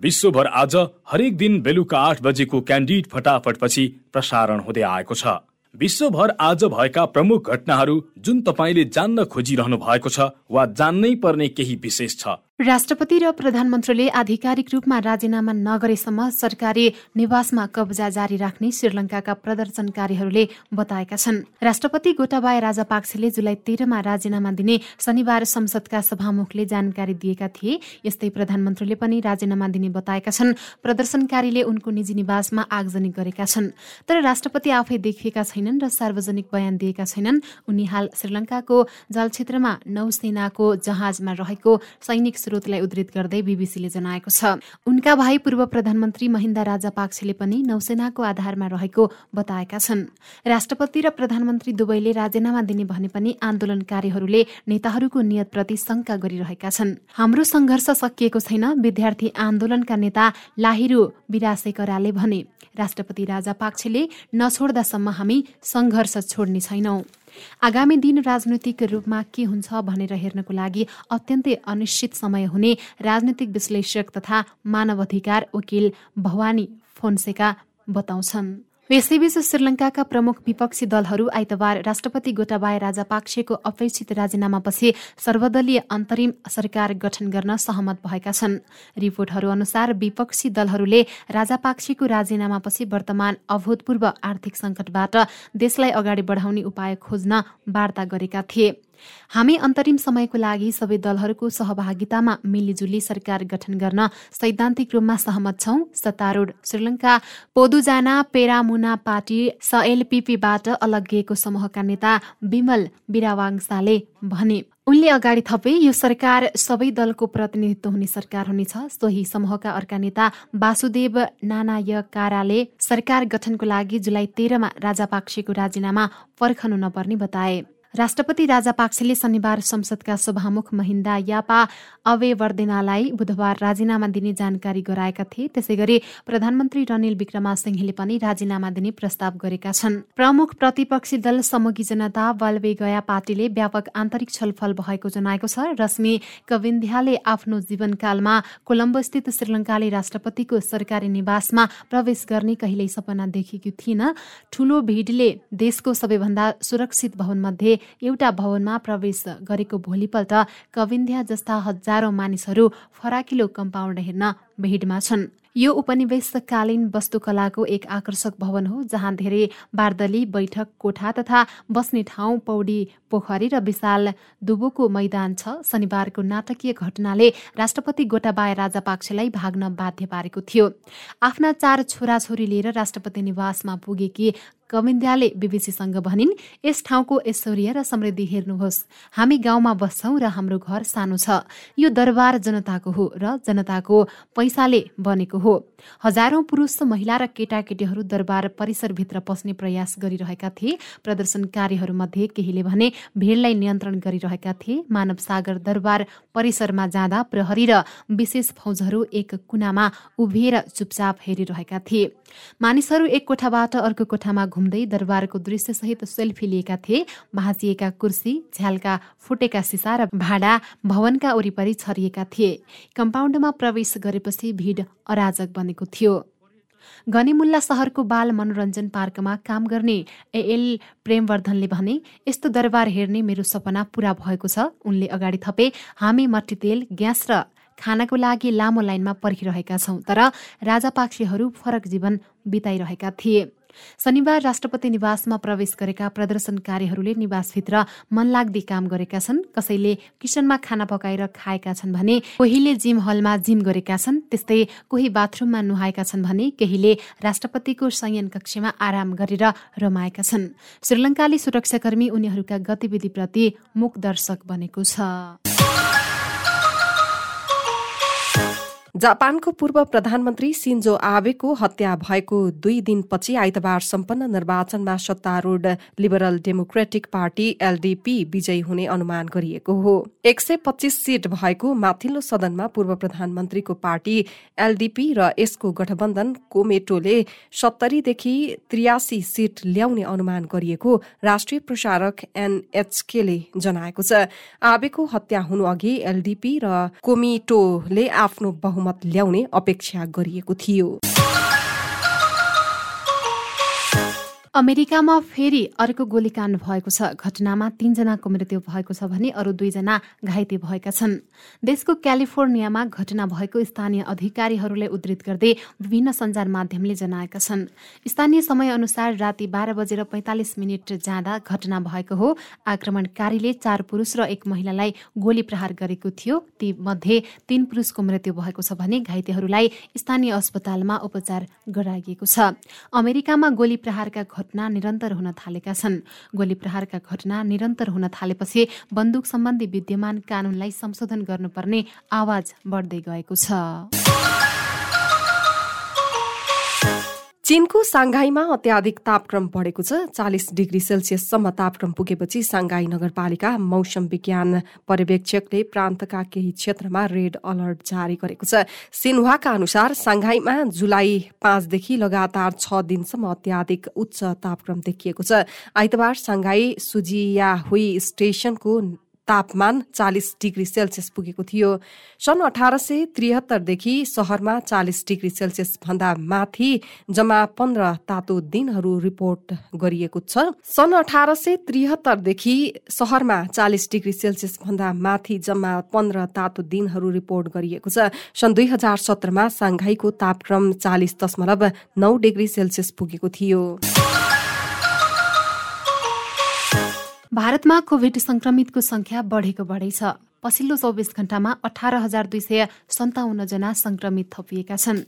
विश्वभर आज हरेक दिन बेलुका आठ बजेको क्यान्डिड फटाफटपछि प्रसारण हुँदै आएको छ। विश्वभर आज भएका प्रमुख घटनाहरू जुन तपाईँले जान्न खोजिरहनु भएको छ वा जान्नै पर्ने केही विशेष छ। राष्ट्रपति र प्रधानमन्त्रीले आधिकारिक रूपमा राजीनामा नगरेसम्म सरकारी निवासमा कब्जा जारी राख्ने श्रीलङ्काका प्रदर्शनकारीहरूले बताएका छन्। राष्ट्रपति गोटाबाय राजापाक्सेले जुलाई तेह्रमा राजीनामा दिने शनिबार संसदका सभामुखले जानकारी दिएका थिए। यस्तै प्रधानमन्त्रीले पनि राजीनामा दिने बताएका छन्। प्रदर्शनकारीले उनको निजी निवासमा आगजनी गरेका छन्। तर राष्ट्रपति आफै देखिएका छैनन् र सार्वजनिक बयान दिएका छैनन्। उनी हाल श्रीलङ्काको जलक्षेत्रमा नौसेनाको जहाजमा रहेको सैनिक स्रोतलाई उद्धृत गर्दै बीबीसीले जनाएको छ। उनका भाइ पूर्व प्रधानमन्त्री महिन्दा राजापाक्सेले पनि नौसेनाको आधारमा रहेको बताएका छन्। राष्ट्रपति र प्रधानमन्त्री दुवैले राजीनामा दिने भने पनि आन्दोलनकारीहरूले नेताहरूको नियतप्रति शंका गरिरहेका छन्। हाम्रो सङ्घर्ष सकिएको छैन विद्यार्थी आन्दोलनका नेता लाहिरु विरासेकराले भने। राष्ट्रपति राजापाक्सेले नछोड्दासम्म हामी सङ्घर्ष छोड्ने छैनौं। आगामी दिन राजनैतिक रूपमा के हुन्छ भनेर हेर्नको लागि अत्यन्तै अनिश्चित समय हुने राजनैतिक विश्लेषक तथा मानव अधिकार वकिल भवानी फोन्सेका बताउँछन्। यसैबीच श्रीलङ्काका प्रमुख विपक्षी दलहरू आइतबार राष्ट्रपति गोटाबाय राजापाक्सेको अपेक्षित राजीनामापछि सर्वदलीय अन्तरिम सरकार गठन गर्न सहमत भएका छन्। रिपोर्टहरू अनुसार विपक्षी दलहरूले राजापाक्सेको राजीनामापछि वर्तमान अभूतपूर्व आर्थिक सङ्कटबाट देशलाई अगाडि बढाउने उपाय खोज्न वार्ता गरेका थिए। हामी अन्तरिम समयको लागि सबै दलहरूको सहभागितामा मिलिजुली सरकार गठन गर्न सैद्धान्तिक रूपमा सहमत छौं। सत्तारूढ श्रीलङ्का पोदुजाना पेरामुना पार्टी सएलपीपीबाट अलगिएको समूहका नेता विमल बिरावाङसाले भने उनले अगाडि थपे यो सरकार सबै दलको प्रतिनिधित्व हुने सरकार हुनेछ। सोही समूहका अर्का नेता वासुदेव नानायकाराले सरकार गठनको लागि जुलाई तेह्रमा राजापाक्सेको राजीनामा पर्खनु नपर्ने बताए। राष्ट्रपति राजापाक्सेले शनिबार संसदका सभामुख महिन्दा यापा अवेवर्देनालाई बुधबार राजीनामा दिने जानकारी गराएका थिए। त्यसै गरी प्रधानमन्त्री रनिल विक्रमा सिंहले पनि राजीनामा दिने प्रस्ताव गरेका छन्। प्रमुख प्रतिपक्षी दल समूही जनता गया पार्टीले व्यापक आन्तरिक छलफल भएको जनाएको छ। रश्मि कविन्ध्याले आफ्नो जीवनकालमा कोलम्बो श्रीलङ्काले राष्ट्रपतिको सरकारी निवासमा प्रवेश गर्ने कहिल्यै सपना देखेकी थिइन ठूलो भिडले देशको सबैभन्दा सुरक्षित भवन मध्ये एउटा भवनमा प्रवेश गरेको भोलिपल्ट कविन्ध्या जस्ता हजारौं मानिसहरू फराकिलो कम्पाउन्ड हेर्न भिडमा छन्। यो उपनिवेशकालीन वस्तुकलाको एक आकर्षक भवन हो जहाँ धेरै बार्दली बैठक कोठा तथा बस्ने ठाउँ पौडी पोखरी र विशाल दुबोको मैदान छ। शनिबारको नाटकीय घटनाले राष्ट्रपति गोटाबाय राजापाक्सेलाई भाग्न बाध्य पारेको थियो। आफ्ना चार छोराछोरी लिएर राष्ट्रपति निवासमा पुगेकी कविन्द्याले बिबिसीसँग भनिन् यस ठाउँको ऐश्वर्य र समृद्धि हेर्नुहोस्। हामी गाउँमा बस्छौँ र हाम्रो घर सानो छ। यो दरबार जनताको हो र जनताको पैसाले बनेको हो। हजारौं पुरुष महिला र केटाकेटीहरू दरबार परिसरभित्र पस्ने प्रयास गरिरहेका थिए। प्रदर्शनकारीहरूमध्ये केहीले भने भीड़लाई नियन्त्रण गरिरहेका थिए। मानव सागर दरबार परिसरमा जाँदा प्रहरी र विशेष फौजहरू एक कुनामा उभिएर चुपचाप हेरिरहेका थिए। मानिसहरू एक कोठाबाट अर्को कोठामा घुम्दै दरबारको दृश्यसहित सेल्फी लिएका थिए। भाँचिएका कुर्सी झ्यालका फुटेका सिसा र भाडा भवनका वरिपरि छरिएका थिए। कम्पाउन्डमा प्रवेश गरेपछि भीड़ अराजक बनेको थियो। गनिमुल्ला सहरको बाल मनोरञ्जन पार्कमा काम गर्ने एएल प्रेमवर्धनले भने यस्तो दरबार हेर्ने मेरो सपना पूरा भएको छ। उनले अगाडि थपे। हामी मट्टी तेल ग्यास र खानाको लागि लामो लाइनमा पर्खिरहेका छौं। तर राजापाक्सेहरू फरक जीवन बिताइरहेका थिए। शनिबार राष्ट्रपति निवासमा प्रवेश गरेका प्रदर्शनकारीहरूले निवासभित्र मनलाग्दी काम गरेका छन्। कसैले किचनमा खाना पकाएर खाएका छन् भने कोहीले जिम हलमा जिम गरेका छन्। त्यस्तै कोही बाथरुममा नुहाएका छन् भने केहीले राष्ट्रपतिको संयन कक्षमा आराम गरेर रमाएका छन्। श्रीलङ्काली सुरक्षाकर्मी उनीहरूका गतिविधिप्रति मुख दर्शक बनेको छ। जापानको पूर्व प्रधानमन्त्री सिन्जो आबेको हत्या भएको दुई दिनपछि आइतबार सम्पन्न निर्वाचनमा सत्तारूढ लिबरल डेमोक्रेटिक पार्टी एलडीपी विजयी हुने अनुमान गरिएको हो। एक सय पच्चीस सीट भएको माथिल्लो सदनमा पूर्व प्रधानमन्त्रीको पार्टी एलडीपी र यसको गठबन्धन कोमेटोले सत्तरीदेखि त्रियासी सीट ल्याउने अनुमान गरिएको राष्ट्रिय प्रसारक एनएचकेले जनाएको छ। आबेको हत्या हुनु अघि एलडीपी र कोमिटोले आफ्नो बहुमत ल्याउने अपेक्षा गरिएको थियो। अमेरिकामा फेरि अर्को गोलीकाण्ड भएको छ। घटनामा तीनजनाको मृत्यु भएको छ भने अरू दुईजना घाइते भएका छन्। देशको क्यालिफोर्नियामा घटना भएको स्थानीय अधिकारीहरूले उद्धृत गर्दै विभिन्न सञ्चार माध्यमले जनाएका छन्। स्थानीय समय अनुसार राति बाह्र बजेर पैंतालिस मिनट जाँदा घटना भएको हो। आक्रमणकारीले चार पुरुष र एक महिलालाई गोली प्रहार गरेको थियो। ती मध्ये तीन पुरुषको मृत्यु भएको छ भने घाइतेहरूलाई स्थानीय अस्पतालमा उपचार गराइएको छ। अमेरिकामा गोली प्रहारका घटना निरन्तर हुन थालेका छन्। गोली प्रहारका घटना निरन्तर हुन थालेपछि बन्दुक सम्बन्धी विद्यमान कानूनलाई संशोधन गर्नुपर्ने आवाज बढ्दै गएको छ। चीनको साङ्घाईमा अत्याधिक तापक्रम बढेको छ। चालिस डिग्री सेल्सियससम्म तापक्रम पुगेपछि साङ्घाई नगरपालिका मौसम विज्ञान पर्यवेक्षकले प्रान्तका केही क्षेत्रमा रेड अलर्ट जारी गरेको छ। सिन्हाका अनुसार साङ्घाईमा जुलाई पाँचदेखि लगातार छ दिनसम्म अत्याधिक उच्च तापक्रम देखिएको छ। आइतबार साङ्घाई सुजिया हुई स्टेशनको तापमान चालिस डिग्री सेल्सियस पुगेको थियो। सन् अठार सय त्रिहत्तरदेखि सहरमा चालिस डिग्री सेल्सियस भन्दा माथि जम्मा पन्ध्र तातो दिनहरू रिपोर्ट गरिएको छ। सन् अठार सय त्रिहत्तरदेखि सहरमा चालिस डिग्री सेल्सियस भन्दा माथि जम्मा पन्ध्र तातो दिनहरू रिपोर्ट गरिएको छ। सन् दुई हजार सत्रमा साङ्घाईको तापक्रम चालिस दशमलव नौ डिग्री सेल्सियस पुगेको थियो। भारतमा कोभिड संक्रमितको संख्या बढेको बढै छ पछिल्लो चौबिस घण्टामा अठार हजार दुई सय सन्ताउन्न जना संक्रमित थपिएका छन्।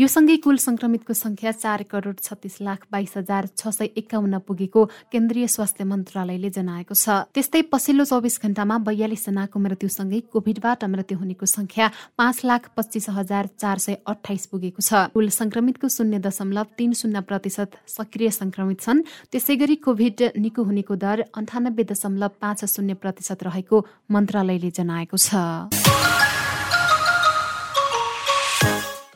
यो सँगै कुल संक्रमितको संख्या चार करोड छत्तीस लाख बाइस हजार छ सय एकाउन्न पुगेको केन्द्रीय स्वास्थ्य मन्त्रालयले जनाएको छ। त्यस्तै पछिल्लो चौबिस घण्टामा बयालिस जनाको मृत्युसँगै कोभिडबाट मृत्यु हुनेको संख्या पाँच लाख पच्चिस हजार चार सय अठाइस पुगेको छ। कुल संक्रमितको शून्य दशमलव तीन शून्य प्रतिशत सक्रिय संक्रमित छन्। त्यसै गरी कोभिड निको हुनेको दर अन्ठानब्बे दशमलव पाँच शून्य प्रतिशत रहेको मन्त्रालयले जनाएको छ।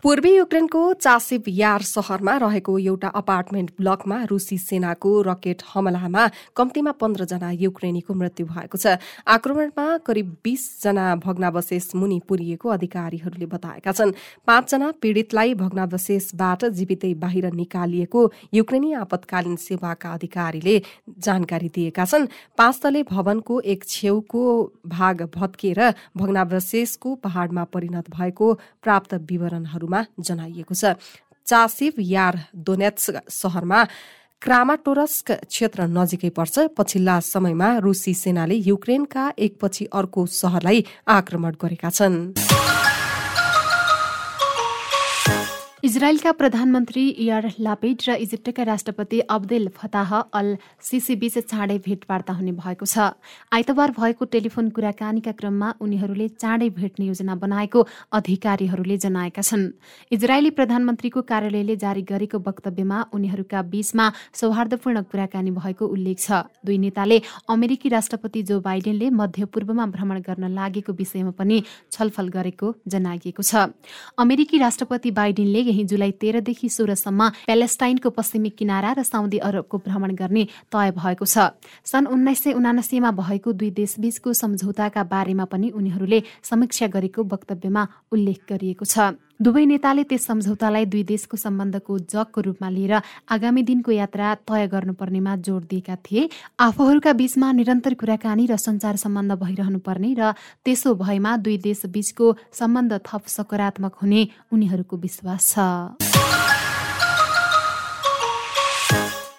पूर्वी युक्रेनको चासिब यार सहरमा रहेको एउटा अपार्टमेन्ट ब्लकमा रुसी सेनाको रकेट हमलामा कम्तीमा पन्ध्रजना युक्रेनीको मृत्यु भएको छ। आक्रमणमा करिब बीसजना भग्नावशेष मुनि पुरिएको अधिकारीहरूले बताएका छन्। पाँचजना पीड़ितलाई भग्नावशेषबाट जीवितै बाहिर निकालिएको युक्रेनी आपतकालीन सेवाका अधिकारीले जानकारी दिएका छन्। पाँच तले भवनको एक छेउको भाग भत्किएर भग्नावशेषको पहाड़मा परिणत भएको प्राप्त विवरणहरू रिपोर्टहरूमा जनाइएको छ। चासिव यार दोनेत्स सहरमा क्रामाटोरस्क क्षेत्र नजिकै पर्छ। पछिल्ला समयमा रुसी सेनाले युक्रेनका एकपछि अर्को सहरलाई आक्रमण गरेका छन्। इजरायलका प्रधानमन्त्री इयर लापेड र इजिप्टका राष्ट्रपति अब्देल फताह अल सिसीबीच चाँडै भेटवार्ता हुने भएको छ। आइतबार भएको टेलिफोन कुराकानीका क्रममा उनीहरूले चाँडै भेट्ने योजना बनाएको अधिकारीहरूले जनाएका छन्। इजरायली प्रधानमन्त्रीको कार्यालयले जारी गरेको वक्तव्यमा उनीहरूका बीचमा सौहार्दपूर्ण कुराकानी भएको उल्लेख छ। दुई नेताले अमेरिकी राष्ट्रपति जो बाइडेनले मध्यपूर्वमा भ्रमण गर्न लागेको विषयमा पनि छलफल गरेको जनाइएको छ। अमेरिकी राष्ट्रपति बाइडेनले यही जुलाई तेह्रदेखि सोह्रसम्म प्यालेस्टाइनको पश्चिमी किनारा र साउदी अरबको भ्रमण गर्ने तय भएको छ। सन् उन्नाइस सय उनासीमा भएको दुई देशबीचको सम्झौताका बारेमा पनि उनीहरूले समीक्षा गरेको वक्तव्यमा उल्लेख गरिएको छ। दुवै नेताले त्यस सम्झौतालाई दुई देशको सम्बन्धको जगको रूपमा लिएर आगामी दिनको यात्रा तय गर्नुपर्नेमा जोड दिएका थिए। आफूहरूका बीचमा निरन्तर कुराकानी र सञ्चार सम्बन्ध भइरहनु पर्ने र त्यसो भएमा दुई देश बीचको सम्बन्ध थप सकारात्मक हुने उनीहरूको विश्वास छ।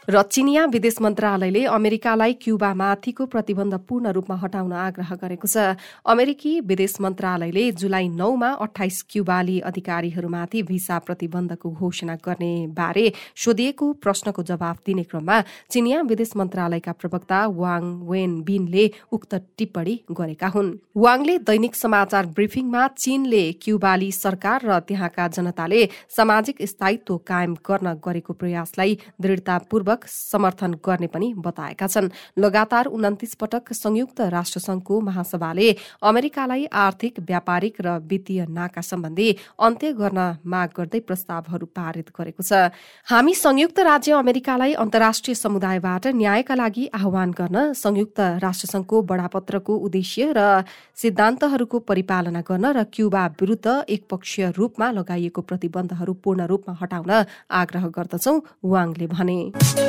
र चिनिया विदेश मन्त्रालयले अमेरिकालाई क्युबामाथिको प्रतिबन्ध पूर्ण रूपमा हटाउन आग्रह गरेको छ। अमेरिकी विदेश मन्त्रालयले जुलाई नौमा अठाइस क्युबाली अधिकारीहरूमाथि भिसा प्रतिबन्धको घोषणा गर्ने बारे सोधिएको प्रश्नको जवाफ दिने क्रममा चिनिया विदेश मन्त्रालयका प्रवक्ता वाङ वेन बिनले उक्त टिप्पणी गरेका हुन्। वाङले दैनिक समाचार ब्रिफिङमा चीनले क्युबाली सरकार र त्यहाँका जनताले सामाजिक स्थायित्व कायम गर्न गरेको प्रयासलाई दृढतापूर्वक समर्थन गर्ने पनि बताएका छन्। लगातार उन्तिस पटक संयुक्त राष्ट्रसंघको महासभाले अमेरिकालाई आर्थिक व्यापारिक र वित्तीय नाका सम्बन्धी अन्त्य गर्न माग गर्दै प्रस्तावहरू पारित गरेको छ। हामी संयुक्त राज्य अमेरिकालाई अन्तर्राष्ट्रिय समुदायबाट न्यायका लागि आह्वान गर्न संयुक्त राष्ट्रसंघको बडापत्रको उद्देश्य र सिद्धान्तहरूको परिपालना गर्न र क्युबा विरुद्ध एकपक्षीय रूपमा लगाइएको प्रतिबन्धहरू पूर्ण रूपमा हटाउन आग्रह गर्दछौ वाङले भने।